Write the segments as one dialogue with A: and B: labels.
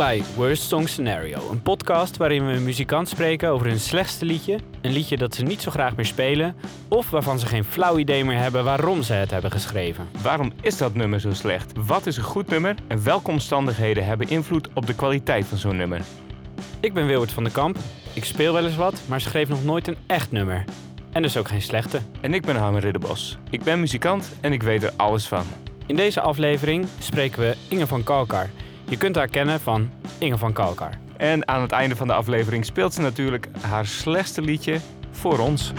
A: bij Worst Song Scenario, een podcast waarin we een muzikant spreken over hun slechtste liedje, een liedje dat ze niet zo graag meer spelen, of waarvan ze geen flauw idee meer hebben waarom ze het hebben geschreven.
B: Waarom is dat nummer zo slecht? Wat is een goed nummer? En welke omstandigheden hebben invloed op de kwaliteit van zo'n nummer?
A: Ik ben Wilbert van den Kamp. Ik speel wel eens wat, maar schreef nog nooit een echt nummer. En dus ook geen slechte.
B: En ik ben Harmen Ridderbos. Ik ben muzikant en ik weet er alles van.
A: In deze aflevering spreken we Inge van Kalkar. Je kunt haar kennen van Inge van Kalkar.
B: En aan het einde van de aflevering speelt ze natuurlijk haar slechtste liedje voor ons.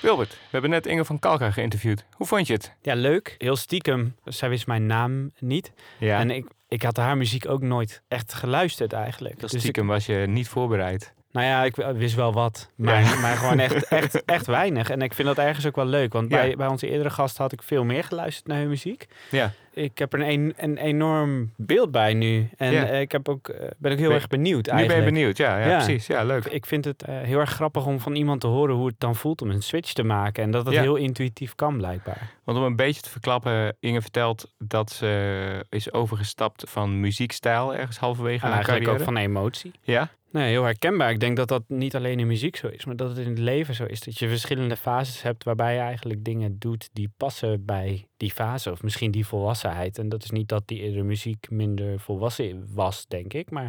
B: Wilbert, we hebben net Inge van Kalka geïnterviewd. Hoe vond je het?
A: Ja, leuk. Heel stiekem. Zij wist mijn naam niet.
B: Ja,
A: En ik, ik had haar muziek ook nooit echt geluisterd eigenlijk.
B: dus
A: Dus ik,
B: stiekem was je niet voorbereid.
A: Nou ja, ik wist wel wat. Maar,
B: Ja.
A: maar gewoon echt, echt, echt weinig. En ik vind dat ergens ook wel leuk. Want
B: Ja.
A: bij, bij onze eerdere gasten had ik veel meer geluisterd naar hun muziek.
B: Ja,
A: Ik heb er een, een, enorm beeld bij nu. En
B: Ja.
A: eh, ik heb ook, eh, ben ook heel
B: Ben-
A: erg benieuwd
B: nu ben
A: eigenlijk.
B: je benieuwd. Ja, ja, precies. Ja, leuk.
A: Ik vind het eh, heel erg grappig om van iemand te horen hoe het dan voelt om een switch te maken. En dat het heel intuïtief kan blijkbaar.
B: Want om een beetje te verklappen, Inge vertelt dat ze is overgestapt van muziekstijl ergens halverwege
A: En eigenlijk
B: carrière.
A: ook van emotie.
B: Ja?
A: Nee, heel herkenbaar. Ik denk dat dat niet alleen in muziek zo is, maar dat het in het leven zo is. Dat je verschillende fases hebt waarbij je eigenlijk dingen doet die passen bij die fase. Of misschien die volwassenheid. En dat is niet dat die eerdere muziek minder volwassen was, denk ik. Maar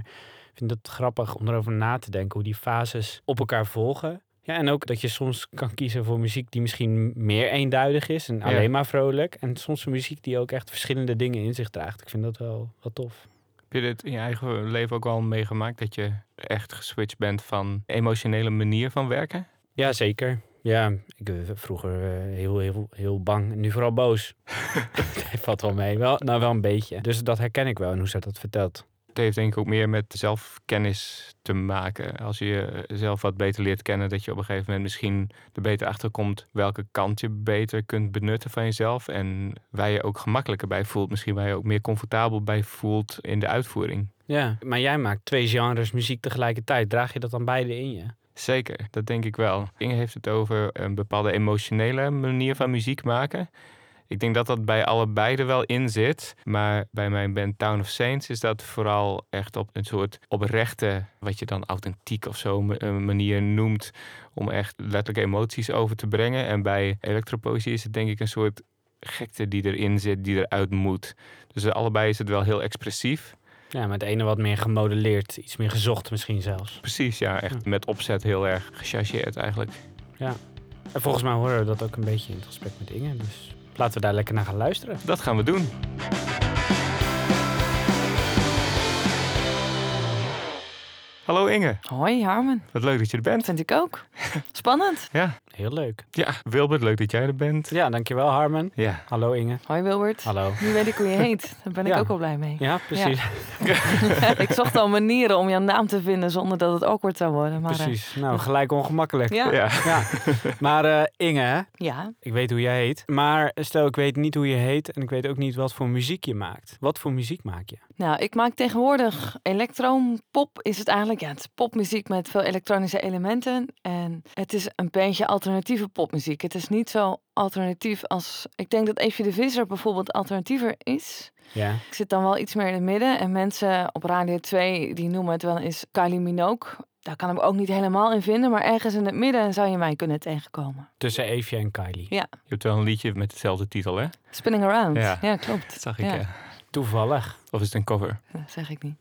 A: ik vind het grappig om erover na te denken hoe die fases op elkaar volgen. Ja, en ook dat je soms kan kiezen voor muziek die misschien meer eenduidig is en
B: Ja.
A: alleen maar vrolijk. En soms muziek die ook echt verschillende dingen in zich draagt. Ik vind dat wel, wel tof.
B: Heb je dit in je eigen leven ook wel meegemaakt? Dat je echt geswitcht bent van emotionele manier van werken?
A: Ja, zeker. Ja, ik was vroeger eh, heel, heel, heel bang. Nu vooral boos. Het valt wel mee. Wel, nou, wel een beetje. Dus dat herken ik wel en hoe ze dat vertelt.
B: Het heeft denk ik ook meer met zelfkennis te maken. Als je jezelf wat beter leert kennen, dat je op een gegeven moment misschien er beter achter komt welke kant je beter kunt benutten van jezelf. En waar je ook gemakkelijker bij voelt. Misschien waar je ook meer comfortabel bij voelt in de uitvoering.
A: Ja, maar jij maakt twee genres muziek tegelijkertijd. Draag je dat dan beide in je?
B: Zeker, dat denk ik wel. Inge heeft het over een bepaalde emotionele manier van muziek maken. Ik denk dat dat bij allebei er wel in zit. Maar bij mijn band Town of Saints is dat vooral echt op een soort oprechte, wat je dan authentiek of zo een manier noemt. Om echt letterlijk emoties over te brengen. En bij elektropoëzie is het denk ik een soort gekte die erin zit, die eruit moet. Dus allebei is het wel heel expressief.
A: Ja, maar het ene wat meer gemodelleerd. Iets meer gezocht misschien zelfs.
B: Precies, ja, echt met opzet heel erg gechargeerd eigenlijk.
A: En volgens mij horen we dat ook een beetje in het gesprek met Inge. Dus laten we daar lekker naar gaan luisteren.
B: Dat gaan we doen. Hallo Inge,
C: Hoi Harmen,
B: wat leuk dat je er bent.
C: vind ik ook. Spannend.
B: Ja,
A: Heel leuk.
B: ja, Wilbert, leuk dat jij er bent.
A: Ja, dankjewel Harmen.
B: Ja,
A: Hallo Inge.
C: Hoi Wilbert.
A: Hallo.
C: Nu weet ik hoe je heet. Daar ben ik
A: Ja.
C: ook wel blij mee.
A: Ja, precies.
C: ik zocht al manieren om jouw naam te vinden zonder dat het awkward zou worden. Maar, eh,
A: Precies. Nou, gelijk ongemakkelijk.
C: ja.
B: ja.
A: Ja. Maar eh, Inge, hè?
C: ja.
A: Ik weet hoe jij heet. Maar stel, ik weet niet hoe je heet en ik weet ook niet wat voor muziek je maakt. Wat voor muziek maak je?
C: Nou, ik maak tegenwoordig elektroonpop. Is het eigenlijk? Ja, het is popmuziek met veel elektronische elementen. En het is een beetje alternatieve popmuziek. Het is niet zo alternatief als... Ik denk dat Evie de Visser bijvoorbeeld alternatiever is.
A: Ja.
C: Ik zit dan wel iets meer in het midden. En mensen op Radio 2 die noemen het wel eens Kylie Minogue. Daar kan ik ook niet helemaal in vinden. Maar ergens in het midden zou je mij kunnen tegenkomen.
A: Tussen Evie en Kylie.
C: Ja.
B: Je hebt wel een liedje met dezelfde titel, hè?
C: Spinning Around.
B: Ja.
C: Ja, klopt.
B: Dat zag ik,
C: Ja.
B: ja.
A: Toevallig.
B: Of is het een cover?
C: Dat zeg ik niet.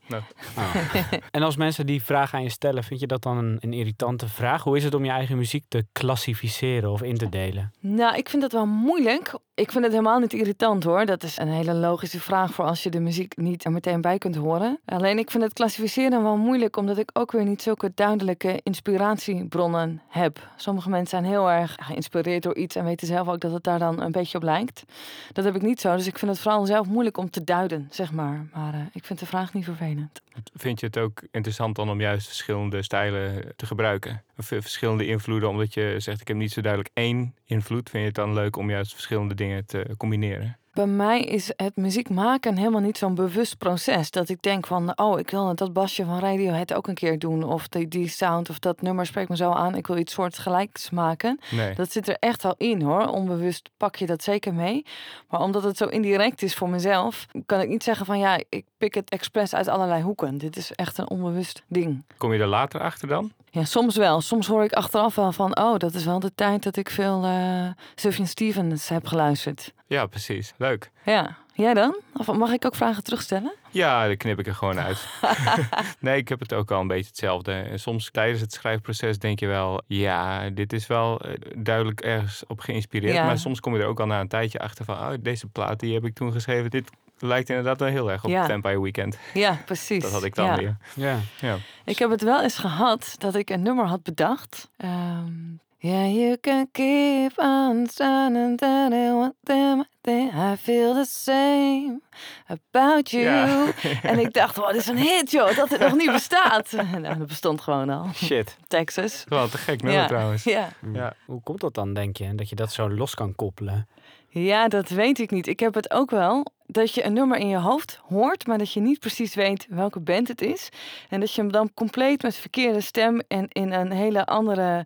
A: Ah. en als mensen die vraag aan je stellen, vind je dat dan een, een irritante vraag? Hoe is het om je eigen muziek te klassificeren of in te delen?
C: Nou, ik vind dat wel moeilijk. Ik vind het helemaal niet irritant hoor. Dat is een hele logische vraag voor als je de muziek niet er meteen bij kunt horen. Alleen ik vind het klassificeren wel moeilijk, omdat ik ook weer niet zulke duidelijke inspiratiebronnen heb. Sommige mensen zijn heel erg geïnspireerd door iets en weten zelf ook dat het daar dan een beetje op lijkt. Dat heb ik niet zo, dus ik vind het vooral zelf moeilijk om te duiden, zeg maar. Maar eh, ik vind de vraag niet vervelend.
B: Vind je het ook interessant dan om juist verschillende stijlen te gebruiken? Of eh, verschillende invloeden, omdat je zegt ik heb niet zo duidelijk één invloed. Vind je het dan leuk om juist verschillende dingen te combineren?
C: Bij mij is het muziek maken helemaal niet zo'n bewust proces. Dat ik denk van, oh, ik wil dat basje van Radiohead ook een keer doen. Of die, die sound of dat nummer spreekt me zo aan. Ik wil iets soortgelijks maken.
B: Nee.
C: Dat zit er echt wel in hoor. Onbewust pak je dat zeker mee. Maar omdat het zo indirect is voor mezelf, kan ik niet zeggen van ja, ik pik het expres uit allerlei hoeken. Dit is echt een onbewust ding.
B: Kom je er later achter dan?
C: Ja, soms wel. Soms hoor ik achteraf wel van, oh, dat is wel de tijd dat ik veel uh, Sufjan Stevens heb geluisterd.
B: Ja, precies. Leuk.
C: Ja. Jij dan? Of mag ik ook vragen terugstellen?
B: Ja, dan knip ik er gewoon uit. nee, ik heb het ook al een beetje hetzelfde. En soms tijdens het schrijfproces denk je wel, ja, dit is wel eh, duidelijk ergens op geïnspireerd.
C: Ja.
B: Maar soms kom je er ook al na een tijdje achter van, oh, deze plaat die heb ik toen geschreven. Dit lijkt inderdaad wel heel erg op
C: Ja.
B: Vampire Weekend.
C: Ja, precies.
B: Dat had ik dan
C: ja.
B: weer.
A: Ja.
B: Ja.
C: Ik heb het wel eens gehad dat ik een nummer had bedacht. Ehm yeah, you can keep on there what them I feel the same about you.
B: Ja.
C: En ik dacht, wat is een hit joh, dat het nog niet bestaat. nou, dat bestond gewoon al.
A: Shit.
C: Texas.
B: Wel te gek nummer
C: ja.
B: trouwens.
C: Ja.
B: Ja.
A: Hoe komt dat dan, denk je? Dat je dat zo los kan koppelen?
C: Ja, dat weet ik niet. Ik heb het ook wel dat je een nummer in je hoofd hoort, maar dat je niet precies weet welke band het is. En dat je hem dan compleet met verkeerde stem en in een hele andere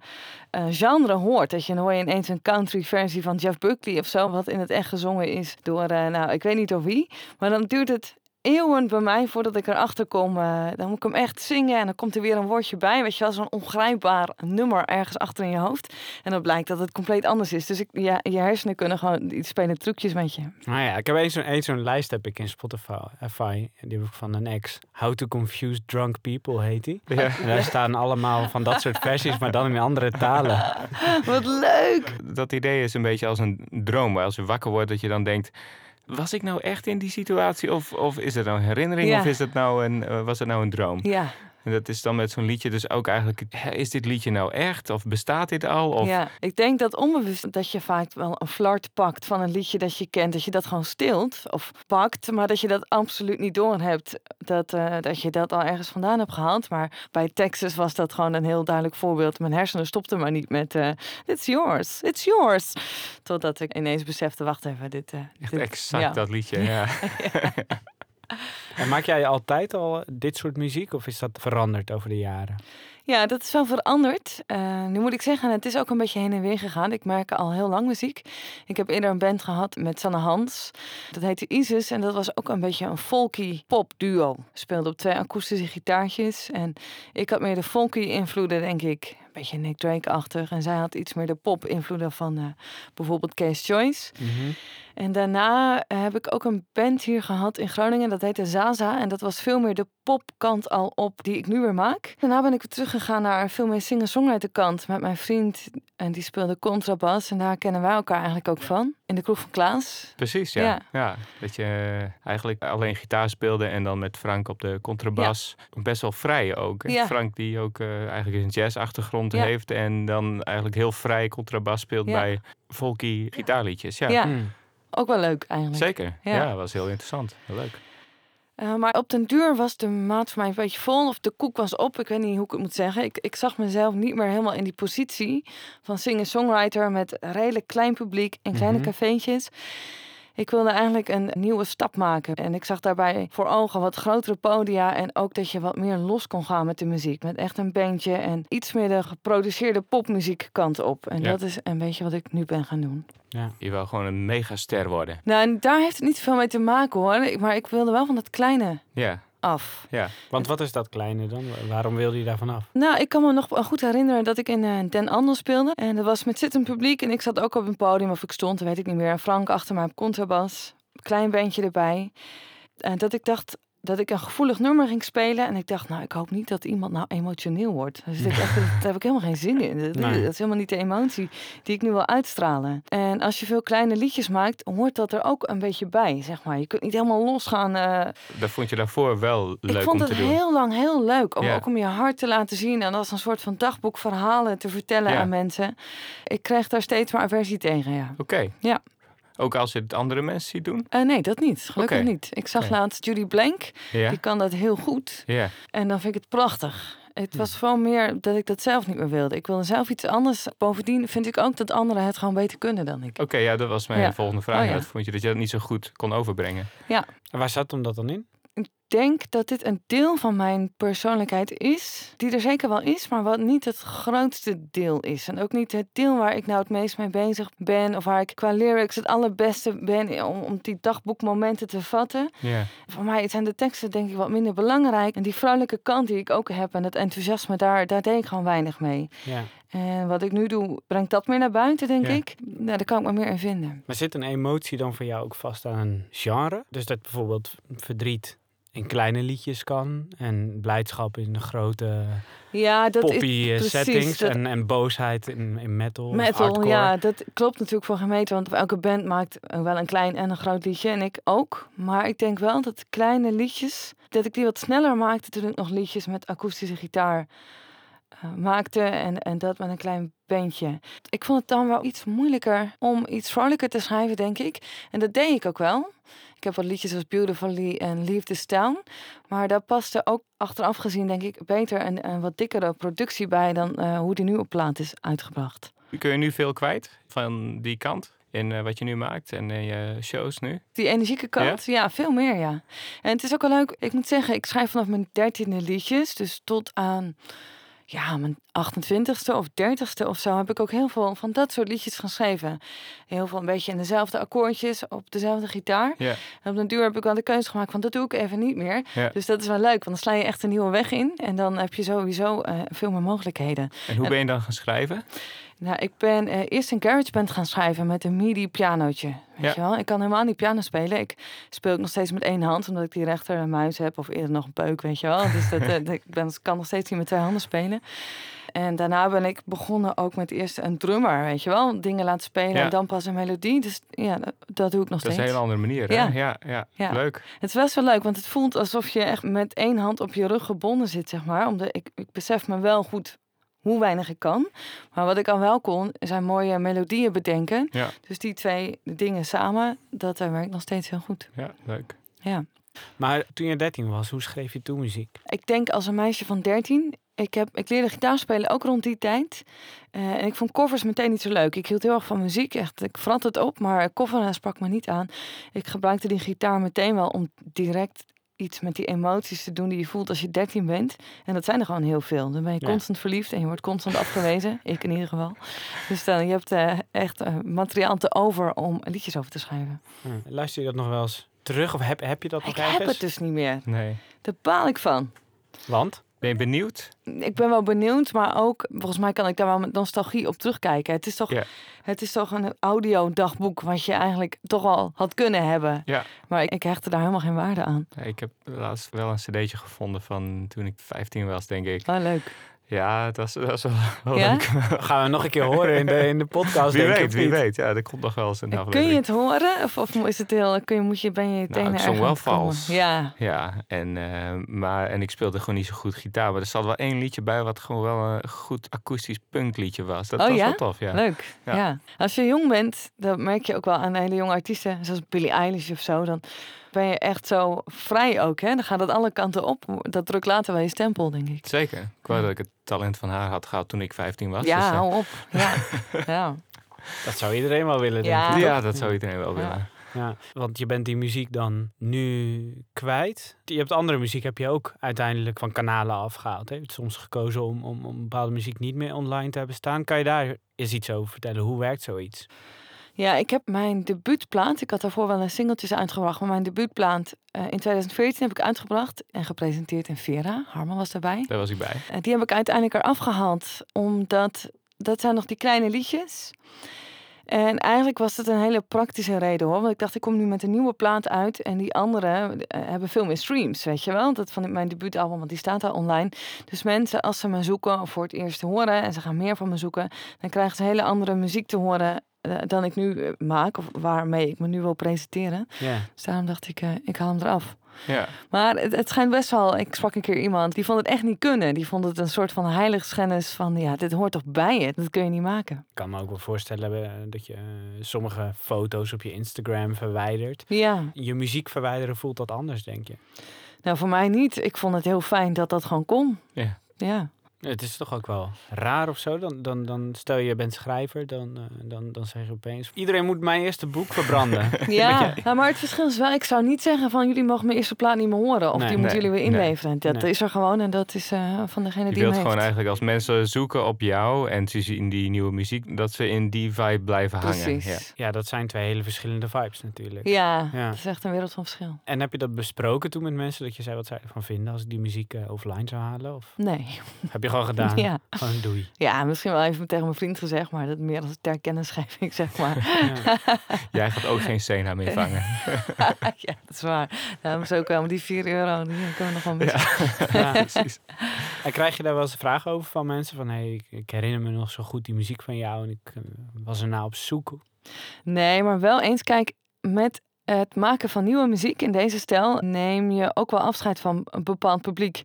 C: eh, genre hoort. Dat je dan hoor je ineens een country versie van Jeff Buckley of zo, wat in het echt gezongen is door, eh, nou, ik weet niet door wie. Maar dan duurt het eeuwen bij mij voordat ik erachter kom. eh, dan moet ik hem echt zingen en dan komt er weer een woordje bij. Weet je wel, zo'n ongrijpbaar nummer ergens achter in je hoofd. En dan blijkt dat het compleet anders is. Dus ik, ja, je hersenen kunnen gewoon, die spelen trucjes met je.
A: Nou ja, ik heb eens zo'n eens zo'n lijst heb ik in Spotify. FI, die heb ik van een ex. How to Confuse Drunk People heet die.
B: Ja.
A: En daar staan allemaal van dat soort versies, maar dan in andere talen.
C: Wat leuk!
B: Dat idee is een beetje als een droom. waar Als je wakker wordt, dat je dan denkt... Was ik nou echt in die situatie? Of, of is het nou een herinnering?
C: Ja.
B: Of is het nou een, eh, was het nou een droom?
C: Ja,
B: En dat is dan met zo'n liedje dus ook eigenlijk... Is dit liedje nou echt? Of bestaat dit al? Of,
C: ja, ik denk dat onbewust dat je vaak wel een flart pakt van een liedje dat je kent. Dat je dat gewoon stilt of pakt, maar dat je dat absoluut niet doorhebt. Dat, eh, dat je dat al ergens vandaan hebt gehaald. Maar bij Texas was dat gewoon een heel duidelijk voorbeeld. Mijn hersenen stopten maar niet met eh it's yours, it's yours. Totdat ik ineens besefte, wacht even, dit... eh,
B: Echt
C: dit-
B: exact
C: ja.
B: dat liedje, ja.
A: En maak jij altijd al dit soort muziek of is dat veranderd over de jaren?
C: Ja, dat is wel veranderd. Eh, nu moet ik zeggen, het is ook een beetje heen en weer gegaan. Ik maak al heel lang muziek. Ik heb eerder een band gehad met Sanne Hans. Dat heette Isis en dat was ook een beetje een folky pop duo. Speelde op twee akoestische gitaartjes. En ik had meer de folky invloeden, denk ik. Beetje Nick Drake-achtig. En zij had iets meer de pop invloeden van eh, bijvoorbeeld Case Choice. En daarna heb ik ook een band hier gehad in Groningen. Dat heette Zaza. En dat was veel meer de popkant al op die ik nu weer maak. Daarna ben ik weer teruggegaan naar veel meer singer-songwriter kant. Met mijn vriend. En die speelde contrabas. En daar kennen wij elkaar eigenlijk ook van. In de kroeg van Klaas.
B: Precies, ja.
C: Ja.
B: ja. Dat je eh, eigenlijk alleen gitaar speelde en dan met Frank op de contrabas. Best wel vrij ook.
C: Ja.
B: Frank die ook eh, eigenlijk een jazzachtergrond
C: Ja.
B: heeft en dan eigenlijk heel vrij contrabas speelt
C: Ja.
B: bij folky gitaarliedjes. Ja,
C: Ja.
A: Hmm.
C: Ook wel leuk eigenlijk.
B: zeker.
C: Ja.
B: Ja. was heel interessant. Heel leuk.
C: Eh, maar op den duur was de maat voor mij een beetje vol. Of de koek was op. Ik weet niet hoe ik het moet zeggen. Ik, ik zag mezelf niet meer helemaal in die positie van singer-songwriter met redelijk klein publiek in kleine
A: Mhm.
C: cafeetjes. Ik wilde eigenlijk een nieuwe stap maken. En ik zag daarbij voor ogen wat grotere podia. En ook dat je wat meer los kon gaan met de muziek. Met echt een bandje en iets meer de geproduceerde popmuziek kant op. En
B: Ja.
C: dat is een beetje wat ik nu ben gaan doen.
A: Ja.
B: Je wil gewoon een megaster worden.
C: Nou, en daar heeft het niet veel mee te maken hoor. Maar ik wilde wel van dat kleine
B: Ja,
C: af.
B: ja.
A: Want wat is dat kleine dan? Waarom wilde je daarvan af?
C: Nou, ik kan me nog goed herinneren dat ik in eh, Den Andel speelde. En dat was met zittend publiek. En ik zat ook op een podium, of ik stond, dat weet ik niet meer. En Frank achter mij op contrabas. Klein bandje erbij. En dat ik dacht dat ik een gevoelig nummer ging spelen. En ik dacht, nou, ik hoop niet dat iemand nou emotioneel wordt. Dus ik dacht, daar heb ik helemaal geen zin in. Dat,
A: Nee.
C: dat is helemaal niet de emotie die ik nu wil uitstralen. En als je veel kleine liedjes maakt, hoort dat er ook een beetje bij, zeg maar. Je kunt niet helemaal losgaan. eh,
B: Dat vond je daarvoor wel leuk
C: ik vond het heel lang heel leuk. Om,
B: Ja.
C: Ook om je hart te laten zien. En als een soort van dagboek verhalen te vertellen
B: Ja.
C: aan mensen. Ik kreeg daar steeds maar aversie tegen, ja.
B: Oké.
C: Ja.
B: Ook als je het andere mensen ziet doen?
C: Eh, nee, dat niet. Gelukkig niet. Ik zag laatst Judy Blank.
B: Ja.
C: Die kan dat heel goed.
B: Ja.
C: En dan vind ik het prachtig. Het
A: Hm.
C: was veel meer dat ik dat zelf niet meer wilde. Ik wilde zelf iets anders. Bovendien vind ik ook dat anderen het gewoon beter kunnen dan ik.
B: Oké, ja, dat was mijn
C: Ja.
B: volgende vraag.
C: Oh, ja.
B: Dat vond je dat je dat niet zo goed kon overbrengen?
A: En waar zat hem dat dan in?
C: Ik denk dat dit een deel van mijn persoonlijkheid is, die er zeker wel is, maar wat niet het grootste deel is. En ook niet het deel waar ik nou het meest mee bezig ben, of waar ik qua lyrics het allerbeste ben om, om die dagboekmomenten te vatten.
B: Ja.
C: Voor mij zijn de teksten denk ik wat minder belangrijk. En die vrolijke kant die ik ook heb en het enthousiasme, daar, daar deed ik gewoon weinig mee. En wat ik nu doe, brengt dat meer naar buiten, denk
B: Ja.
C: ik. Nou, daar kan ik me meer in vinden.
A: Maar zit een emotie dan voor jou ook vast aan een genre? Dus dat bijvoorbeeld verdriet in kleine liedjes kan en blijdschap in de grote
C: Ja, dat
A: poppy
C: is
A: eh,
C: precies,
A: settings
C: dat-
A: en, en boosheid in, in metal,
C: Metal, ja, dat klopt natuurlijk voor gemeten. Want elke band maakt wel een klein en een groot liedje. En ik ook. Maar ik denk wel dat kleine liedjes, dat ik die wat sneller maakte toen ik nog liedjes met akoestische gitaar eh, maakte. En, en dat met een klein bandje. Ik vond het dan wel iets moeilijker om iets vrolijker te schrijven, denk ik. En dat deed ik ook wel. Ik heb wat liedjes als Beautifully en Leave This Town. Maar daar paste ook achteraf gezien, denk ik, beter een, een wat dikkere productie bij dan eh, hoe die nu op plaat is uitgebracht.
B: Kun je nu veel kwijt van die kant? In eh, wat je nu maakt en in je shows nu?
C: Die energieke kant, ja? veel meer, ja. En het is ook wel leuk, ik moet zeggen, ik schrijf vanaf mijn dertiende liedjes. Dus tot aan ja, mijn 28ste of 30ste of zo heb ik ook heel veel van dat soort liedjes geschreven. Heel veel een beetje in dezelfde akkoordjes, op dezelfde gitaar. En op den duur heb ik wel de keuze gemaakt van dat doe ik even niet meer. Dus dat is wel leuk, want dan sla je echt een nieuwe weg in. En dan heb je sowieso eh, veel meer mogelijkheden.
B: En hoe ben je dan gaan schrijven?
C: Nou, ik ben eh, eerst een GarageBand gaan schrijven met een MIDI pianootje. Weet
B: Ja.
C: je wel? Ik kan helemaal niet piano spelen. Ik speel ook nog steeds met één hand, omdat ik die rechter muis heb. Of eerder nog een peuk, weet je wel. Dus dat, eh, ik ben, kan nog steeds niet met twee handen spelen. En daarna ben ik begonnen ook met eerst een drummer, weet je wel. Dingen laten spelen
B: Ja.
C: en dan pas een melodie. Dus ja, dat, dat doe ik nog
B: Dat is
C: steeds.
B: een hele andere manier. Hè?
C: Ja.
B: Ja. Ja,
C: Ja.
B: leuk.
C: Het is best wel leuk, want het voelt alsof je echt met één hand op je rug gebonden zit, zeg maar. Omdat ik, ik besef me wel goed hoe weinig ik kan. Maar wat ik al wel kon, zijn mooie melodieën bedenken.
B: Ja.
C: Dus die twee dingen samen, dat eh, werkt nog steeds heel goed.
B: Ja, leuk.
C: Ja.
A: Maar toen je 13 was, hoe schreef je toen muziek?
C: Ik denk als een meisje van 13. Ik, heb, ik leerde gitaar spelen ook rond die tijd. Eh, en ik vond covers meteen niet zo leuk. Ik hield heel erg van muziek. Echt, ik vrat het op, maar coveren sprak me niet aan. Ik gebruikte die gitaar meteen wel om direct iets met die emoties te doen die je voelt als je 13 bent. En dat zijn er gewoon heel veel. Dan ben je
A: Ja.
C: constant verliefd en je wordt constant afgewezen. ik in ieder geval. Dus dan, je hebt eh, echt eh, materiaal te over om liedjes over te schrijven.
A: Hm. Luister je dat nog wel eens terug of heb, heb je dat
C: Ik
A: nog
C: heb
A: ergens?
C: het dus niet meer.
B: Nee.
C: Daar baal ik van.
A: Want?
B: Ben je benieuwd?
C: Ik ben wel benieuwd, maar ook volgens mij kan ik daar wel met nostalgie op terugkijken. Het is toch, het is toch een audiodagboek wat je eigenlijk toch al had kunnen hebben.
B: Ja.
C: Maar ik, ik hechtte daar helemaal geen waarde aan.
B: Ik heb laatst wel een cd'tje gevonden van toen ik 15 was, denk ik.
C: Oh, leuk.
B: Ja, dat is, dat is wel, wel
C: Ja?
B: leuk.
A: Gaan we nog een keer horen in de, in de podcast,
B: Wie weet, wie weet. Ja, er komt nog wel eens een
C: Kun je
B: aflevering.
C: het horen? Of, of is het heel, kun je, moet je, ben je
B: Nou,
C: tenen
B: ik zong wel vals.
C: Ja.
B: Ja, en, eh, maar, en ik speelde gewoon niet zo goed gitaar. Maar er zat wel één liedje bij wat gewoon wel een goed akoestisch punkliedje was. Dat
C: Oh,
B: was
C: ja?
B: wel tof, ja.
C: Leuk.
B: Ja.
C: Ja. Als je jong bent, dan merk je ook wel aan hele jonge artiesten, zoals Billie Eilish of zo, dan ben je echt zo vrij ook. Hè? Dan gaat het alle kanten op. Dat drukt later wel je stempel, denk ik.
B: Zeker. Ik wou dat ik het talent van haar had gehad toen ik 15 was.
C: Ja,
B: dus, eh,
C: hou op. Ja. ja.
A: Dat zou iedereen wel willen, denk
C: Ja.
A: ik.
B: ja, dat zou iedereen wel
C: Ja.
B: willen.
A: Ja, want je bent die muziek dan nu kwijt. Je hebt andere muziek, heb je ook uiteindelijk van kanalen afgehaald. hè? Je hebt soms gekozen om, om, om bepaalde muziek niet meer online te hebben staan. Kan je daar eens iets over vertellen? Hoe werkt zoiets?
C: Ja, ik heb mijn debuutplaat. Ik had daarvoor wel een singeltjes uitgebracht. Maar mijn debuutplaat eh, in 2014 heb ik uitgebracht en gepresenteerd in Vera. Harman was daarbij.
B: Daar was ik bij.
C: En die heb ik uiteindelijk eraf gehaald. Omdat dat zijn nog die kleine liedjes. En eigenlijk was het een hele praktische reden hoor. Want ik dacht, ik kom nu met een nieuwe plaat uit. En die andere eh, hebben veel meer streams, weet je wel. Dat van mijn debuutalbum, want die staat al online. Dus mensen, als ze me zoeken of voor het eerst horen... en ze gaan meer van me zoeken... dan krijgen ze hele andere muziek te horen... eh, dan ik nu eh, maak, of waarmee ik me nu wil presenteren.
A: Ja.
C: Dus daarom dacht ik, eh, ik haal hem eraf.
B: Ja.
C: Maar het, het schijnt best wel. Ik sprak een keer iemand die vond het echt niet kunnen. Die vond het een soort van heiligschennis van ja, dit hoort toch bij je. Dat kun je niet maken.
A: Ik kan me ook wel voorstellen dat je sommige foto's op je Instagram verwijdert.
C: Ja,
A: Je muziek verwijderen voelt dat anders, denk je?
C: nou voor mij niet. Ik vond het heel fijn dat dat gewoon kon.
B: Ja.
C: Ja.
A: Het is toch ook wel raar of zo. Dan, dan, dan stel je bent schrijver, dan, uh, dan, dan zeg je opeens... Iedereen moet mijn eerste boek verbranden.
C: ja, nou, maar het verschil is wel... Ik zou niet zeggen van jullie mogen mijn eerste plaat niet meer horen. Of
A: Nee.
C: die moeten jullie weer
B: nee.
C: inleveren. Dat
A: Nee.
C: is er gewoon en dat is eh, van degene
B: Je
C: die
B: wilt
C: hem
B: gewoon eigenlijk als mensen zoeken op jou en ze zien die nieuwe muziek, dat ze in die vibe blijven hangen. Ja.
C: Precies.
A: Ja, dat zijn twee hele verschillende vibes natuurlijk.
C: Ja,
A: Ja.
C: dat is echt een wereld van verschil.
A: En heb je dat besproken toen met mensen? Dat je zei wat zij ervan vinden als ik die muziek eh, offline zou halen? Of
C: Nee.
A: heb je gewoon gedaan?
C: Ja.
A: Gewoon doei.
C: ja, misschien wel even tegen mijn vriend gezegd, maar dat meer als ter kennisgeving, zeg maar.
A: Ja.
B: Jij gaat ook geen Sena meer vangen.
C: ja, dat is waar. Daarom is ook wel die 4 euro, die kunnen we nog wel missen.
A: Ja.
B: Precies.
A: En krijg je daar wel eens vragen over van mensen? Van hey, ik, ik herinner me nog zo goed die muziek van jou en ik eh, was er nou op zoek.
C: Nee, maar wel eens, kijk, met het maken van nieuwe muziek in deze stijl neem je ook wel afscheid van een bepaald publiek.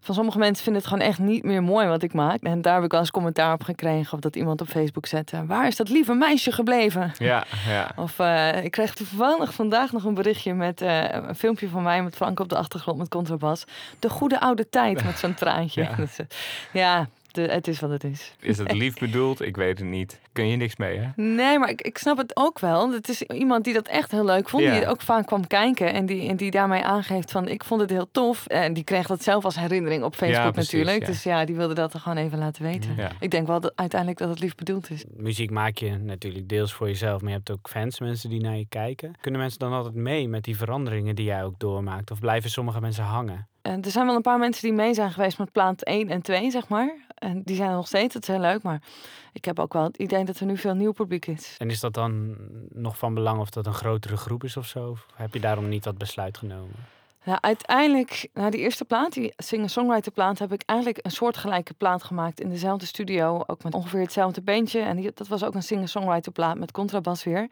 C: Van sommige mensen vinden het gewoon echt niet meer mooi wat ik maak. En daar heb ik wel eens commentaar op gekregen. Of dat iemand op Facebook zette. Waar is dat lieve meisje gebleven?
B: Ja, ja.
C: Of eh, ik kreeg toevallig vandaag nog een berichtje met eh, een filmpje van mij met Frank op de achtergrond met contrabas. De goede oude tijd met zo'n traantje.
B: Ja.
C: Dus, eh, ja, de, het is wat het is.
B: Is het lief bedoeld? Ik weet het niet. Kun je niks mee, hè?
C: Nee, maar ik, ik snap het ook wel. Het is iemand die dat echt heel leuk vond.
B: Ja.
C: Die ook vaak kwam kijken. En die, en die daarmee aangeeft van ik vond het heel tof. En die kreeg dat zelf als herinnering op Facebook
B: precies,
C: natuurlijk.
B: ja.
C: Dus ja, die wilde dat er gewoon even laten weten.
B: Ja.
C: Ik denk wel dat uiteindelijk dat het lief bedoeld is.
A: Muziek maak je natuurlijk deels voor jezelf, maar je hebt ook fans, mensen die naar je kijken. Kunnen mensen dan altijd mee met die veranderingen die jij ook doormaakt? Of blijven sommige mensen hangen?
C: En er zijn wel een paar mensen die mee zijn geweest met plaat 1 en 2, zeg maar. En die zijn nog steeds, dat is heel leuk. Maar ik heb ook wel het idee dat er nu veel nieuw publiek is.
A: En is dat dan nog van belang of dat een grotere groep is of zo? Of heb je daarom niet dat besluit genomen?
C: Nou, uiteindelijk, na die eerste plaat, die singer-songwriter plaat, heb ik eigenlijk een soortgelijke plaat gemaakt in dezelfde studio. Ook met ongeveer hetzelfde beentje. En die, dat was ook een singer-songwriter plaat met contrabas weer.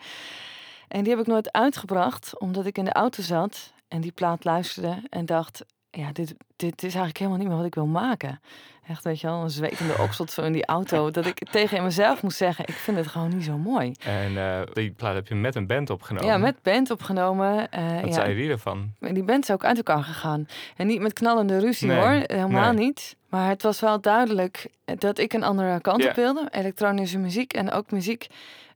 C: En die heb ik nooit uitgebracht, omdat ik in de auto zat en die plaat luisterde en dacht... Ja, dit, dit is eigenlijk helemaal niet meer wat ik wil maken. Echt, weet je wel, een zwetende oksel zo in die auto. Dat ik tegen mezelf moest zeggen, ik vind het gewoon niet zo mooi.
B: En eh, die plaat heb je met een band opgenomen.
C: Ja, met band opgenomen. eh,
B: Wat
C: ja,
B: zei die ervan?
C: die band is ook uit elkaar gegaan. En niet met knallende ruzie
B: Nee,
C: hoor, helemaal
B: nee.
C: niet. Maar het was wel duidelijk dat ik een andere kant op wilde. Elektronische muziek en ook muziek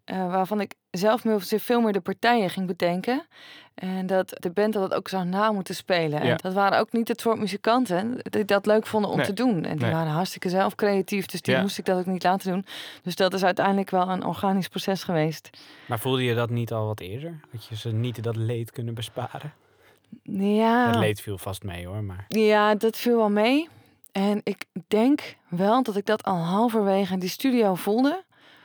C: eh, waarvan ik zelf meer, veel meer de partijen ging bedenken. En dat de band dat ook zou na moeten spelen. En
B: Ja.
C: dat waren ook niet het soort muzikanten die dat leuk vonden om
B: Nee,
C: te doen. En die
B: nee.
C: waren hartstikke zelf creatief, dus die
B: Ja.
C: moest ik dat ook niet laten doen. Dus dat is uiteindelijk wel een organisch proces geweest.
A: Maar voelde je dat niet al wat eerder? Dat je ze niet dat leed kunnen besparen?
C: Ja.
A: Het leed viel vast mee hoor, maar...
C: Ja, dat viel wel mee. En ik denk wel dat ik dat al halverwege in die studio voelde.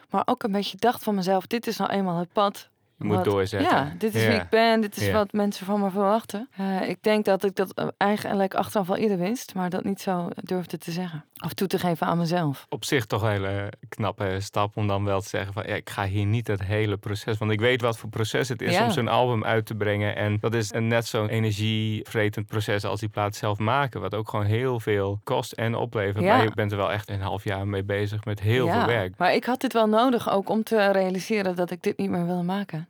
C: Maar ook een beetje dacht van mezelf, dit is nou eenmaal het pad.
B: Je moet
C: wat-
B: doorzetten.
C: Ja, dit is
B: Ja.
C: wie ik ben, dit is
B: Ja.
C: wat mensen van me verwachten. Eh, ik denk dat ik dat eh, eigenlijk achteraf al eerder wist, maar dat niet zo durfde te zeggen. Of toe te geven aan mezelf.
B: Op zich toch een hele knappe stap om dan wel te zeggen van ja, ik ga hier niet het hele proces. Want ik weet wat voor proces het is
C: Ja.
B: om zo'n album uit te brengen. En dat is een net zo'n energievretend proces als die plaat zelf maken. Wat ook gewoon heel veel kost en oplevert. Maar je bent er wel echt een half jaar mee bezig met heel veel werk.
C: Maar ik had dit wel nodig ook om te realiseren dat ik dit niet meer wilde maken.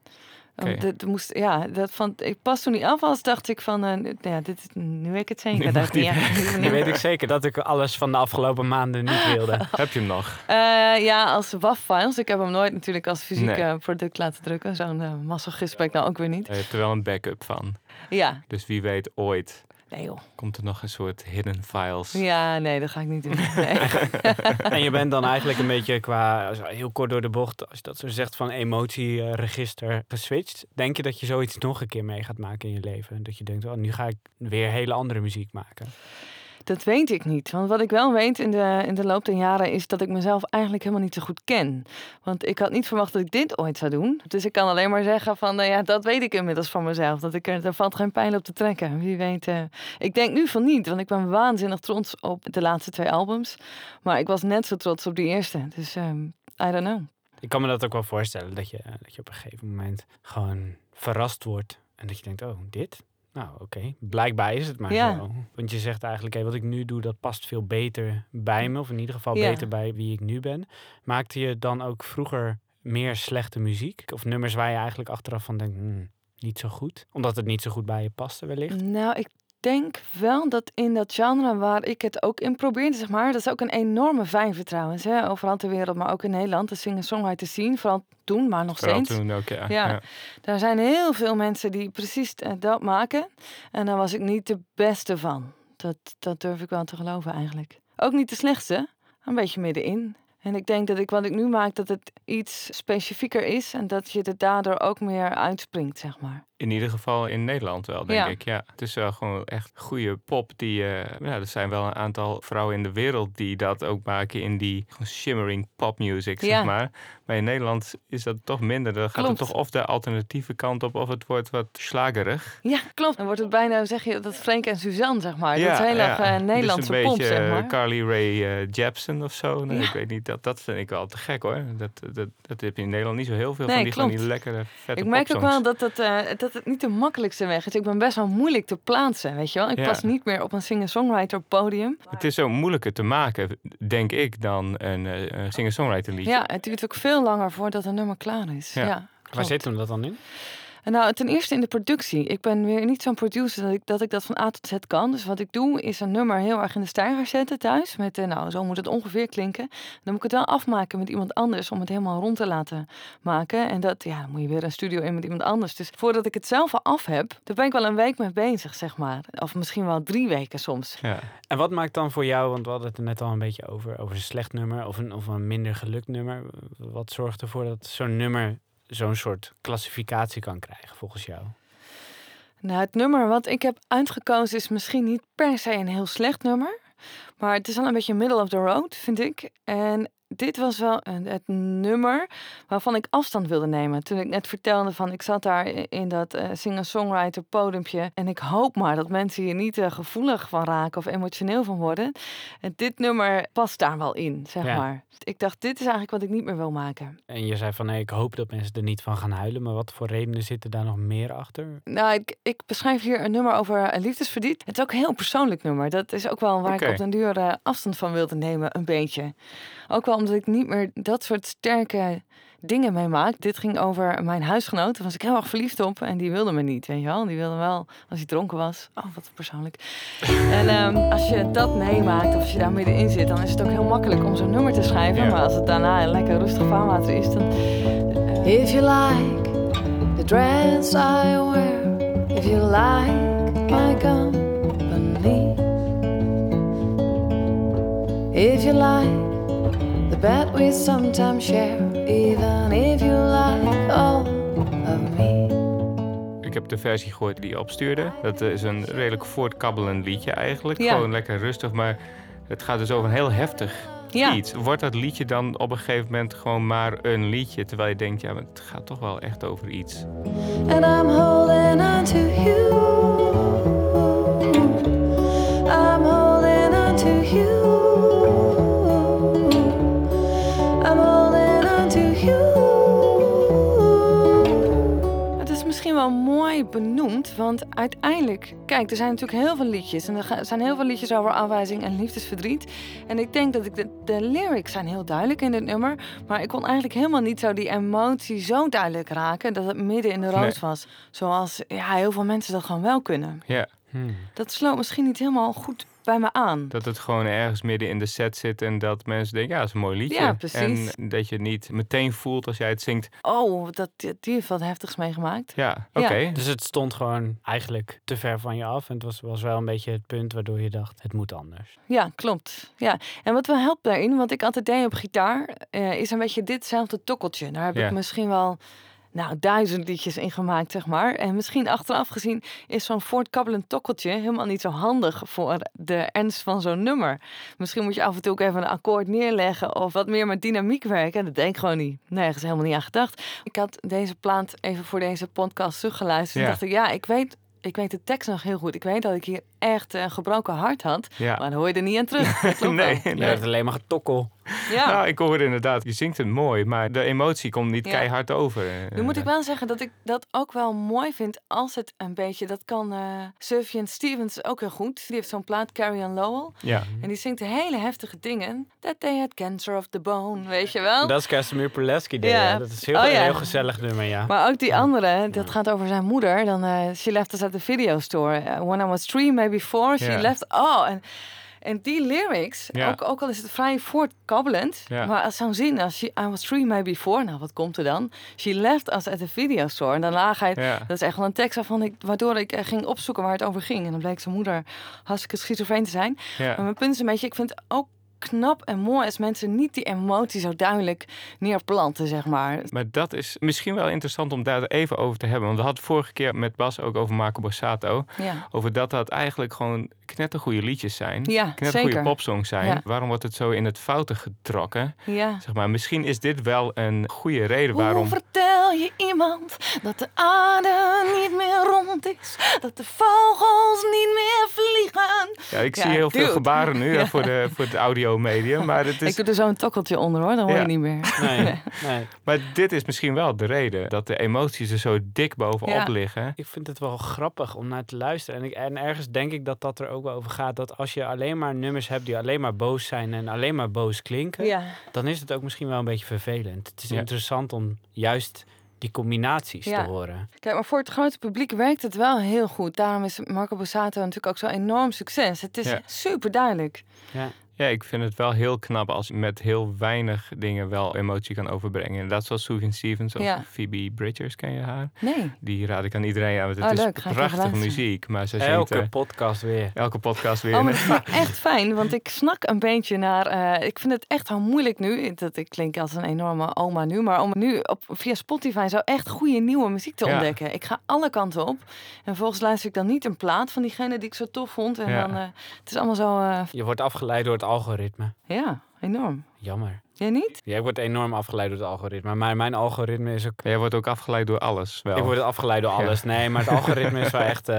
C: Dit moest, ja, dat vond ik pas toen die af was, dacht ik van, eh, ja, dit, is- nu weet ik het zeker.
B: Nu
C: Dat niet,
B: die
C: ja,
A: Nu
C: niet.
A: weet ik zeker dat ik alles van de afgelopen maanden niet wilde.
B: Heb je hem nog?
C: Eh, ja, als WAV-files. Ik heb hem nooit natuurlijk als fysiek
B: Nee.
C: eh, product laten drukken. Zo'n uh, massagist ben ik nou ook weer niet.
B: Je hebt er wel een backup van.
C: Ja,
B: Dus wie weet ooit
C: nee joh.
B: komt er nog een soort hidden files.
C: Ja, nee, dat ga ik niet doen. Nee.
A: En je bent dan eigenlijk een beetje qua, heel kort door de bocht, als je dat zo zegt, van emotieregister geswitcht. Denk je dat je zoiets nog een keer mee gaat maken in je leven? Dat je denkt, oh, nu ga ik weer hele andere muziek maken.
C: Dat weet ik niet. Want wat ik wel weet in de, in de loop der jaren is dat ik mezelf eigenlijk helemaal niet zo goed ken. Want ik had niet verwacht dat ik dit ooit zou doen. Dus ik kan alleen maar zeggen van, nou ja, dat weet ik inmiddels van mezelf. Dat ik er, er valt geen pijl op te trekken. Wie weet. eh, ik denk nu van niet, want ik ben waanzinnig trots op de laatste twee albums. Maar ik was net zo trots op die eerste. Dus ehm, I don't know.
A: Ik kan me dat ook wel voorstellen, dat je, dat je op een gegeven moment gewoon verrast wordt. En dat je denkt, oh, dit? Nou, oké. Blijkbaar is het maar
C: Ja.
A: zo. Want je zegt eigenlijk, hé, wat ik nu doe, dat past veel beter bij me. Of in ieder geval
C: Ja.
A: beter bij wie ik nu ben. Maakte je dan ook vroeger meer slechte muziek? Of nummers waar je eigenlijk achteraf van denkt, hmm, niet zo goed? Omdat het niet zo goed bij je paste wellicht?
C: Nou, ik denk wel dat in dat genre waar ik het ook in probeerde, zeg maar, dat is ook een enorme vijver trouwens, hè, overal ter wereld, maar ook in Nederland, de singer-songwriter zien, vooral toen, maar nog
B: Vooral
C: steeds.
B: toen ook, ja.
C: Ja.
B: ja.
C: Daar zijn heel veel mensen die precies eh, dat maken. En daar was ik niet de beste van. Dat, dat durf ik wel te geloven eigenlijk. Ook niet de slechtste, een beetje middenin. En ik denk dat ik wat ik nu maak, dat het iets specifieker is. En dat je er daardoor ook meer uitspringt, zeg maar.
B: In ieder geval in Nederland wel, denk
C: Ja.
B: ik. Ja, het is wel gewoon echt goede pop. Die, eh, ja, er zijn wel een aantal vrouwen in de wereld die dat ook maken in die shimmering popmusic,
C: Ja.
B: zeg maar. Maar in Nederland is dat toch minder. Dan gaat het toch of de alternatieve kant op, of het wordt wat slagerig.
C: Ja, klopt. Dan wordt het bijna, zeg je, dat Frank en Suzanne, zeg maar. dat is heel
B: ja.
C: erg eh, Nederlandse
B: dus een
C: pop,
B: beetje
C: zeg
B: eh,
C: maar.
B: Carly Rae eh, Jepsen of zo. Nee,
C: Ja.
B: Ik weet niet, dat, dat vind ik wel te gek hoor. Dat, dat, dat heb je in Nederland niet zo heel veel
C: Nee,
B: van die, van die
C: klopt.
B: lekkere, vette
C: Ik merk ook wel dat het, eh, dat het niet de makkelijkste weg is. Ik ben best wel moeilijk te plaatsen, weet je wel. Ik
B: Ja.
C: pas niet meer op een singer-songwriter podium.
B: Het is zo moeilijker te maken, denk ik, dan een, eh, een singer-songwriter liedje.
C: Ja, het duurt ook veel langer voordat een nummer klaar is.
B: Ja.
C: Ja.
A: Waar zit hem dat dan in?
C: Nou, ten eerste in de productie. Ik ben weer niet zo'n producer dat ik, dat van A tot Z kan. Dus wat ik doe is een nummer heel erg in de stijger zetten thuis. Met, eh, nou, zo moet het ongeveer klinken. Dan moet ik het wel afmaken met iemand anders om het helemaal rond te laten maken. En dat, ja, moet je weer een studio in met iemand anders. Dus voordat ik het zelf al af heb, daar ben ik wel een week mee bezig, zeg maar. Of misschien wel drie weken soms.
B: Ja.
A: En wat maakt dan voor jou, want we hadden het er net al een beetje over, over een slecht nummer of een, of een minder gelukt nummer. Wat zorgt ervoor dat zo'n nummer zo'n soort klassificatie kan krijgen volgens jou?
C: Nou, het nummer wat ik heb uitgekozen is misschien niet per se een heel slecht nummer. Maar het is wel een beetje middle of the road, vind ik. En dit was wel een, het nummer waarvan ik afstand wilde nemen. Toen ik net vertelde van ik zat daar in dat eh, singer-songwriter podiumpje. En ik hoop maar dat mensen hier niet eh, gevoelig van raken of emotioneel van worden. En dit nummer past daar wel in, zeg
A: Ja.
C: maar. Ik dacht, dit is eigenlijk wat ik niet meer wil maken.
A: En je zei van nee, ik hoop dat mensen er niet van gaan huilen, maar wat voor redenen zitten daar nog meer achter?
C: Nou, ik, ik beschrijf hier een nummer over een liefdesverdriet. Het is ook een heel persoonlijk nummer. Dat is ook wel waar ik op den duur eh, afstand van wilde nemen, een beetje. Ook wel omdat ik niet meer dat soort sterke dingen mee maak. Dit ging over mijn huisgenoot. Daar was ik heel erg verliefd op en die wilde me niet, weet je wel. Die wilde wel als hij dronken was. Oh, wat persoonlijk. En ehm, als je dat meemaakt of als je daar middenin zit, dan is het ook heel makkelijk om zo'n nummer te schrijven.
B: Ja.
C: Maar als het daarna een lekker rustig vaarwater is, dan... eh,
D: If you like the dress I wear, if you like my company, if you like the bed we sometimes share, even if you like all of me.
B: Ik heb de versie gehoord die je opstuurde. Dat is een redelijk voortkabbelend liedje eigenlijk.
C: Ja.
B: Gewoon lekker rustig, maar het gaat dus over een heel heftig
C: Ja.
B: iets. Wordt dat liedje dan op een gegeven moment gewoon maar een liedje? Terwijl je denkt, ja, maar het gaat toch wel echt over iets.
D: And I'm holding on to you.
C: Wel mooi benoemd, want uiteindelijk, kijk, er zijn natuurlijk heel veel liedjes. En er zijn heel veel liedjes over afwijzing en liefdesverdriet. En ik denk dat ik de, de lyrics zijn heel duidelijk in dit nummer. Maar ik kon eigenlijk helemaal niet zo die emotie zo duidelijk raken dat het midden in de roos
B: Nee.
C: was. Zoals ja, heel veel mensen dat gewoon wel kunnen.
B: Ja,
A: Hmm.
C: Dat sloot misschien niet helemaal goed bij me aan.
B: dat het gewoon ergens midden in de set zit en dat mensen denken, ja, dat is een mooi liedje.
C: Ja, precies.
B: En dat je het niet meteen voelt als jij het zingt.
C: Oh, dat, die heeft wat heftigs meegemaakt.
B: Ja,
C: Ja.
B: oké.
A: Dus het stond gewoon eigenlijk te ver van je af en het was, was wel een beetje het punt waardoor je dacht, het moet anders.
C: Ja, klopt. Ja. En wat wel helpt daarin, wat ik altijd deed op gitaar, eh, is een beetje ditzelfde tokkeltje. Daar heb
B: Ja.
C: ik misschien wel nou, duizend liedjes in gemaakt, zeg maar. En misschien achteraf gezien is zo'n voortkabbelend tokkeltje helemaal niet zo handig voor de ernst van zo'n nummer. Misschien moet je af en toe ook even een akkoord neerleggen of wat meer met dynamiek werken. Dat denk ik gewoon niet. Nergens helemaal niet aan gedacht. Ik had deze plaat even voor deze podcast teruggeluisterd.
B: Ja.
C: En dacht ik, ja, ik weet... Ik weet de tekst nog heel goed. Ik weet dat ik hier echt een gebroken hart had.
B: Ja.
C: Maar dan hoor je er niet aan terug.
B: Nee, nee.
A: hebt alleen maar getokkel.
C: Ja.
B: Nou, ik hoor inderdaad, je zingt het mooi, maar de emotie komt niet
C: Ja.
B: keihard over.
C: Nu moet ik wel zeggen dat ik dat ook wel mooi vind als het een beetje... Dat kan eh Sufjan Stevens ook heel goed. Die heeft zo'n plaat, Carrie on Lowell.
B: Ja,
C: En die zingt hele heftige dingen. That they had cancer of the bone, weet je wel?
A: Dat is Casimir Pulaski. deed,
C: Ja.
A: Ja. Dat is heel,
C: Oh, ja.
A: heel gezellig nummer, ja.
C: Maar ook die andere, dat gaat over zijn moeder. Dan, eh she left us at the video store. Uh, when I was three, maybe four, she
B: Ja.
C: left... Oh, en, en die lyrics,
B: Ja.
C: ook, ook al is het vrij voortkabbelend...
B: Ja.
C: maar als zo'n zin als she, I was three, maybe four... Nou, wat komt er dan? She left us at the video store. En dan laag hij...
B: ja.
C: Dat is echt wel een tekst waarvan ik, waardoor ik eh, ging opzoeken waar het over ging. En dan bleek zijn moeder hartstikke schizofreen te zijn. Maar mijn punt is een beetje, ik vind het ook knap en mooi als mensen niet die emotie zo duidelijk neerplanten, zeg maar.
B: Maar dat is misschien wel interessant om daar even over te hebben. Want we hadden vorige keer met Bas ook over Marco Borsato.
C: Ja,
B: Over dat dat eigenlijk gewoon knettergoeie liedjes zijn.
C: ja
B: Knettergoeie
C: zeker.
B: popsongs zijn.
C: Ja.
B: Waarom wordt het zo in het foute getrokken?
C: Ja.
B: Zeg maar, misschien is dit wel een goede reden waarom...
C: Hoe vertel je iemand dat de aarde niet meer rond is? Dat de vogels niet meer vliegen?
B: Ja, ik zie heel veel gebaren nu voor, de, voor het audiomedium. Maar, het
C: Ik
B: is,
C: doe er zo een tokkeltje onder hoor, dan hoor
B: Ja.
C: je niet meer.
A: Nee, nee.
B: maar dit is misschien wel de reden. Dat de emoties er zo dik bovenop
C: Ja.
B: liggen.
A: Ik vind het wel grappig om naar te luisteren. En, ik, en ergens denk ik dat dat er ook wel over gaat. Dat als je alleen maar nummers hebt die alleen maar boos zijn en alleen maar boos klinken.
C: Ja,
A: Dan is het ook misschien wel een beetje vervelend. Het is
B: Ja.
A: interessant om juist die combinaties
C: Ja.
A: te horen.
C: kijk, maar voor het grote publiek werkt het wel heel goed. Daarom is Marco Borsato natuurlijk ook zo'n enorm succes. Het is
B: Ja.
C: super duidelijk.
A: Ja.
B: Ja, ik vind het wel heel knap als je met heel weinig dingen wel emotie kan overbrengen. En dat is zoals Sufjan Stevens of
C: Ja.
B: Phoebe Bridgers, ken je haar?
C: Nee.
B: Die raad ik aan iedereen aan, want het
C: Oh,
B: is
C: leuk.
B: Prachtige muziek. Maar ze
A: Elke podcast weer.
B: elke podcast weer.
C: Oh, maar dat vind ik echt fijn, want ik snak een beetje naar... eh, ik vind het echt wel moeilijk nu, dat ik klink als een enorme oma nu... maar om nu op, via Spotify zo echt goede nieuwe muziek te
B: Ja.
C: ontdekken. Ik ga alle kanten op en vervolgens luister ik dan niet een plaat van diegene die ik zo tof vond. En
B: Ja.
C: dan, eh, het is allemaal zo... eh,
A: Je wordt afgeleid door het algoritme.
C: ja, enorm.
A: Jammer.
C: Jij niet?
A: Jij wordt enorm afgeleid door het algoritme. Maar mijn algoritme is ook...
B: Jij wordt ook afgeleid door alles wel.
A: Ik word afgeleid door
B: Ja.
A: alles. Nee, maar het algoritme is wel echt... eh,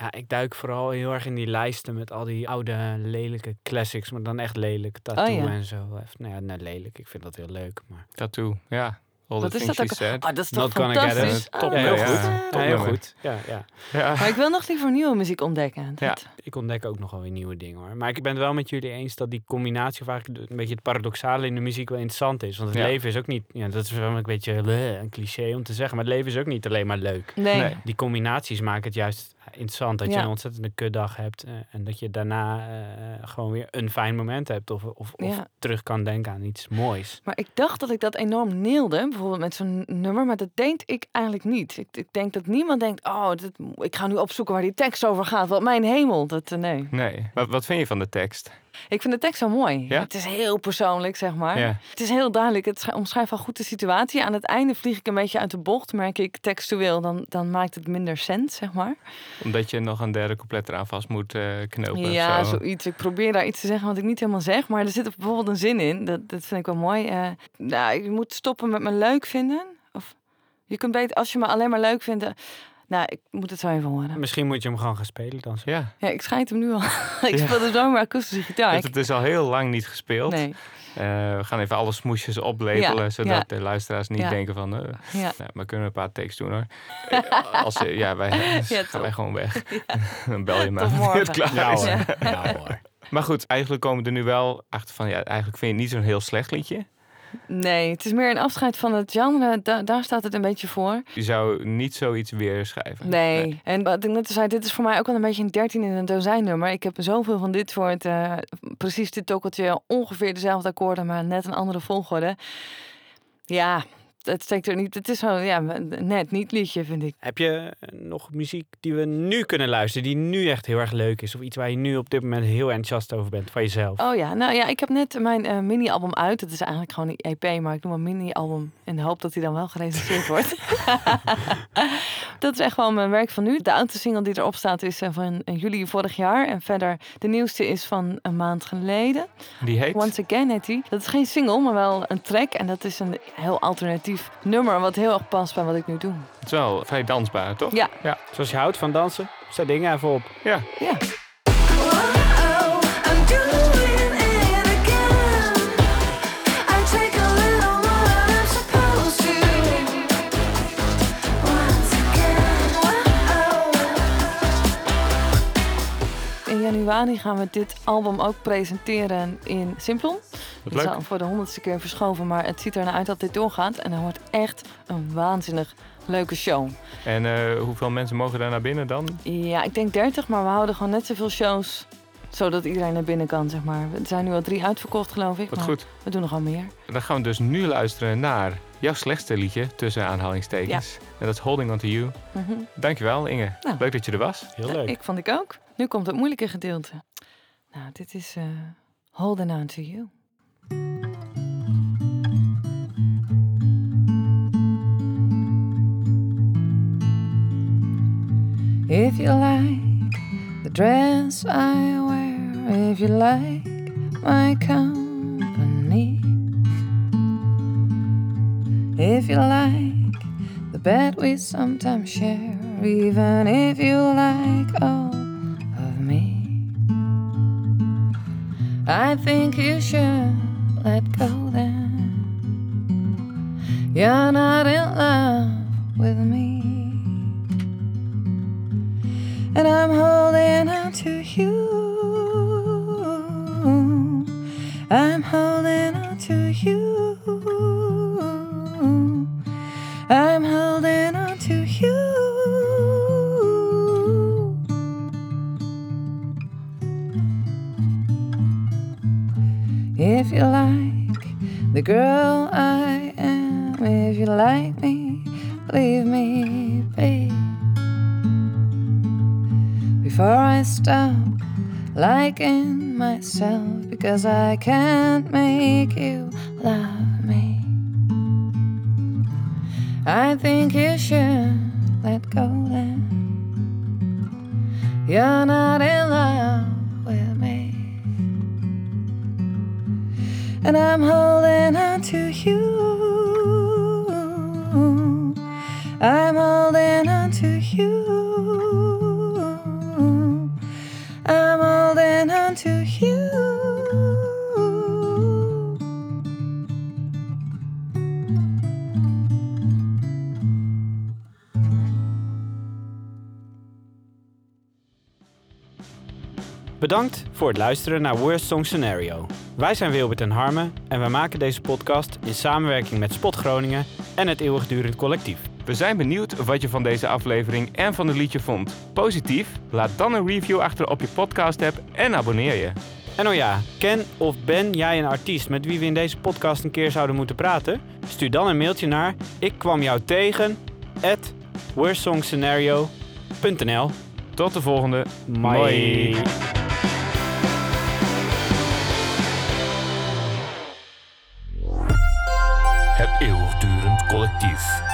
A: ja, ik duik vooral heel erg in die lijsten met al die oude lelijke classics. Maar dan echt lelijk. Tattoo
C: ja.
A: en zo. Nou ja, nee, lelijk. Ik vind dat heel leuk. Maar...
B: Tattoo, ja. All
C: Wat is dat ook?
B: said.
C: Oh, dat is toch
A: Not gonna get
C: fantastisch?
A: it.
B: Top,
A: Ja, heel
B: ja.
A: goed. heel goed. Ja, ja.
B: Ja.
C: Maar ik wil nog liever nieuwe muziek ontdekken.
B: Ja.
A: Ik ontdek ook nog wel weer nieuwe dingen hoor. Maar ik ben het wel met jullie eens dat die combinatie, of eigenlijk een beetje het paradoxale in de muziek wel interessant is. Want het
B: Ja.
A: leven is ook niet, ja, dat is wel een beetje bleh, een cliché om te zeggen, maar het leven is ook niet alleen maar leuk.
C: Nee.
B: Nee.
A: Die combinaties maken het juist interessant. Dat je een ontzettende kutdag hebt eh, en dat je daarna eh, gewoon weer een fijn moment hebt of, of, of
C: Ja.
A: terug kan denken aan iets moois.
C: Maar ik dacht dat ik dat enorm neelde, bijvoorbeeld met zo'n nummer, maar dat deed ik eigenlijk niet. Ik, ik denk dat niemand denkt, oh, dit, ik ga nu opzoeken waar die tekst over gaat. Wat mijn hemel, dat eh, nee.
B: Nee. Wat, wat vind je van de tekst?
C: Ik vind de tekst zo mooi.
B: Ja?
C: Het is heel persoonlijk, zeg maar.
B: Ja.
C: Het is heel duidelijk. Het sch- omschrijft wel goed de situatie. Aan het einde vlieg ik een beetje uit de bocht, merk ik textueel. Dan, dan maakt het minder sens, zeg maar.
B: Omdat je nog een derde couplet eraan vast moet eh, knopen. of
C: Ja,
B: zo.
C: zoiets. Ik probeer daar iets te zeggen wat ik niet helemaal zeg. Maar er zit bijvoorbeeld een zin in. Dat, dat vind ik wel mooi. Eh, nou, je moet stoppen met me leuk vinden. Of je kunt beter, als je me alleen maar leuk vindt. Nou, ik moet het zo even horen.
A: Misschien moet je hem gewoon gaan spelen dan. zo.
B: Ja.
C: Ja, ik schijt hem nu al. ik
B: Ja.
C: speel dus wel maar akoestische gitaar.
B: Het, het is al heel lang niet gespeeld.
C: nee,
B: Eh, we gaan even alle smoesjes oplepelen,
C: Ja,
B: zodat
C: ja.
B: de luisteraars niet
C: Ja.
B: denken van... eh
C: ja.
B: nou, maar kunnen we een paar takes doen hoor. Eh, Als, ja, wij
C: Ja,
B: gaan
C: top.
B: wij gewoon weg. Dan bel je maar wanneer het klaar
A: Ja
B: is.
A: hoor. Ja hoor.
B: Maar goed, eigenlijk komen we er nu wel achter van... Ja, eigenlijk vind je het niet zo'n heel slecht liedje.
C: Nee, het is meer een afscheid van het genre. Da- daar staat het een beetje voor.
B: Je zou niet zoiets weer schrijven.
C: Nee. En wat ik net zei, dit is voor mij ook wel een beetje een 13 in een dozijn nummer. Ik heb zoveel van dit soort, eh, precies dit tokkeltje, ongeveer dezelfde akkoorden, maar net een andere volgorde. Ja, het steekt er niet. Het is zo, ja, net niet liedje, vind ik.
A: Heb je eh, nog muziek die we nu kunnen luisteren, die nu echt heel erg leuk is? Of iets waar je nu op dit moment heel enthousiast over bent van jezelf?
C: Oh ja, nou ja, ik heb net mijn eh, mini-album uit. Het is eigenlijk gewoon een EP, maar ik noem een mini-album in de hoop dat hij dan wel gerecenseerd wordt. dat is echt wel mijn werk van nu. De oudste single die erop staat is eh, van juli vorig jaar. En verder, de nieuwste is van een maand geleden.
B: Die heet...
C: Once Again heet die. Dat is geen single, maar wel een track. En dat is een heel alternatief nummer, wat heel erg past bij wat ik nu doe.
B: Het is wel vrij dansbaar, toch?
C: Ja.
B: Ja.
A: Zoals je houdt van dansen, zet dingen even op.
B: ja.
C: Ja. Januari gaan we dit album ook presenteren in Simplon. Het is al voor de honderdste keer verschoven, maar het ziet er naar uit dat dit doorgaat. En dan wordt echt een waanzinnig leuke show.
B: En eh, hoeveel mensen mogen daar naar binnen dan?
C: Ja, ik denk 30, maar we houden gewoon net zoveel shows. Zodat iedereen naar binnen kan, zeg maar. Er zijn nu al drie uitverkocht, geloof ik.
B: Wat
C: maar
B: goed.
C: We doen nog wel meer.
B: Dan gaan we dus nu luisteren naar jouw slechtste liedje, tussen aanhalingstekens. En dat is Holding On To You.
C: Mhm.
B: Dankjewel Inge.
C: Nou.
B: Leuk dat je er was.
A: Heel
C: Ja,
A: leuk.
C: ik vond ik ook. Nu komt het moeilijke gedeelte. Nou, dit is eh Holding On To You. If you like the dress I wear, if you like my company, if you like the bed we sometimes share, even if you like all I think you should let go then. You're not in love with me. And I'm holding on to you. I'm holding on to you. The girl I am, if you like me, leave me be. Before I stop liking myself, because I can't make you love me. I think you
A: Bedankt voor het luisteren naar Worst Song Scenario. Wij zijn Wilbert en Harme en wij maken deze podcast in samenwerking met Spot Groningen en het Eeuwigdurend Collectief.
B: We zijn benieuwd wat je van deze aflevering en van het liedje vond. Positief? Laat dan een review achter op je podcast app en abonneer je.
A: En oh ja, ken of ben jij een artiest met wie we in deze podcast een keer zouden moeten praten? Stuur dan een mailtje naar ik kwam jou tegen at
B: Tot de volgende.
A: Moi.
E: Het eeuwigdurend collectief.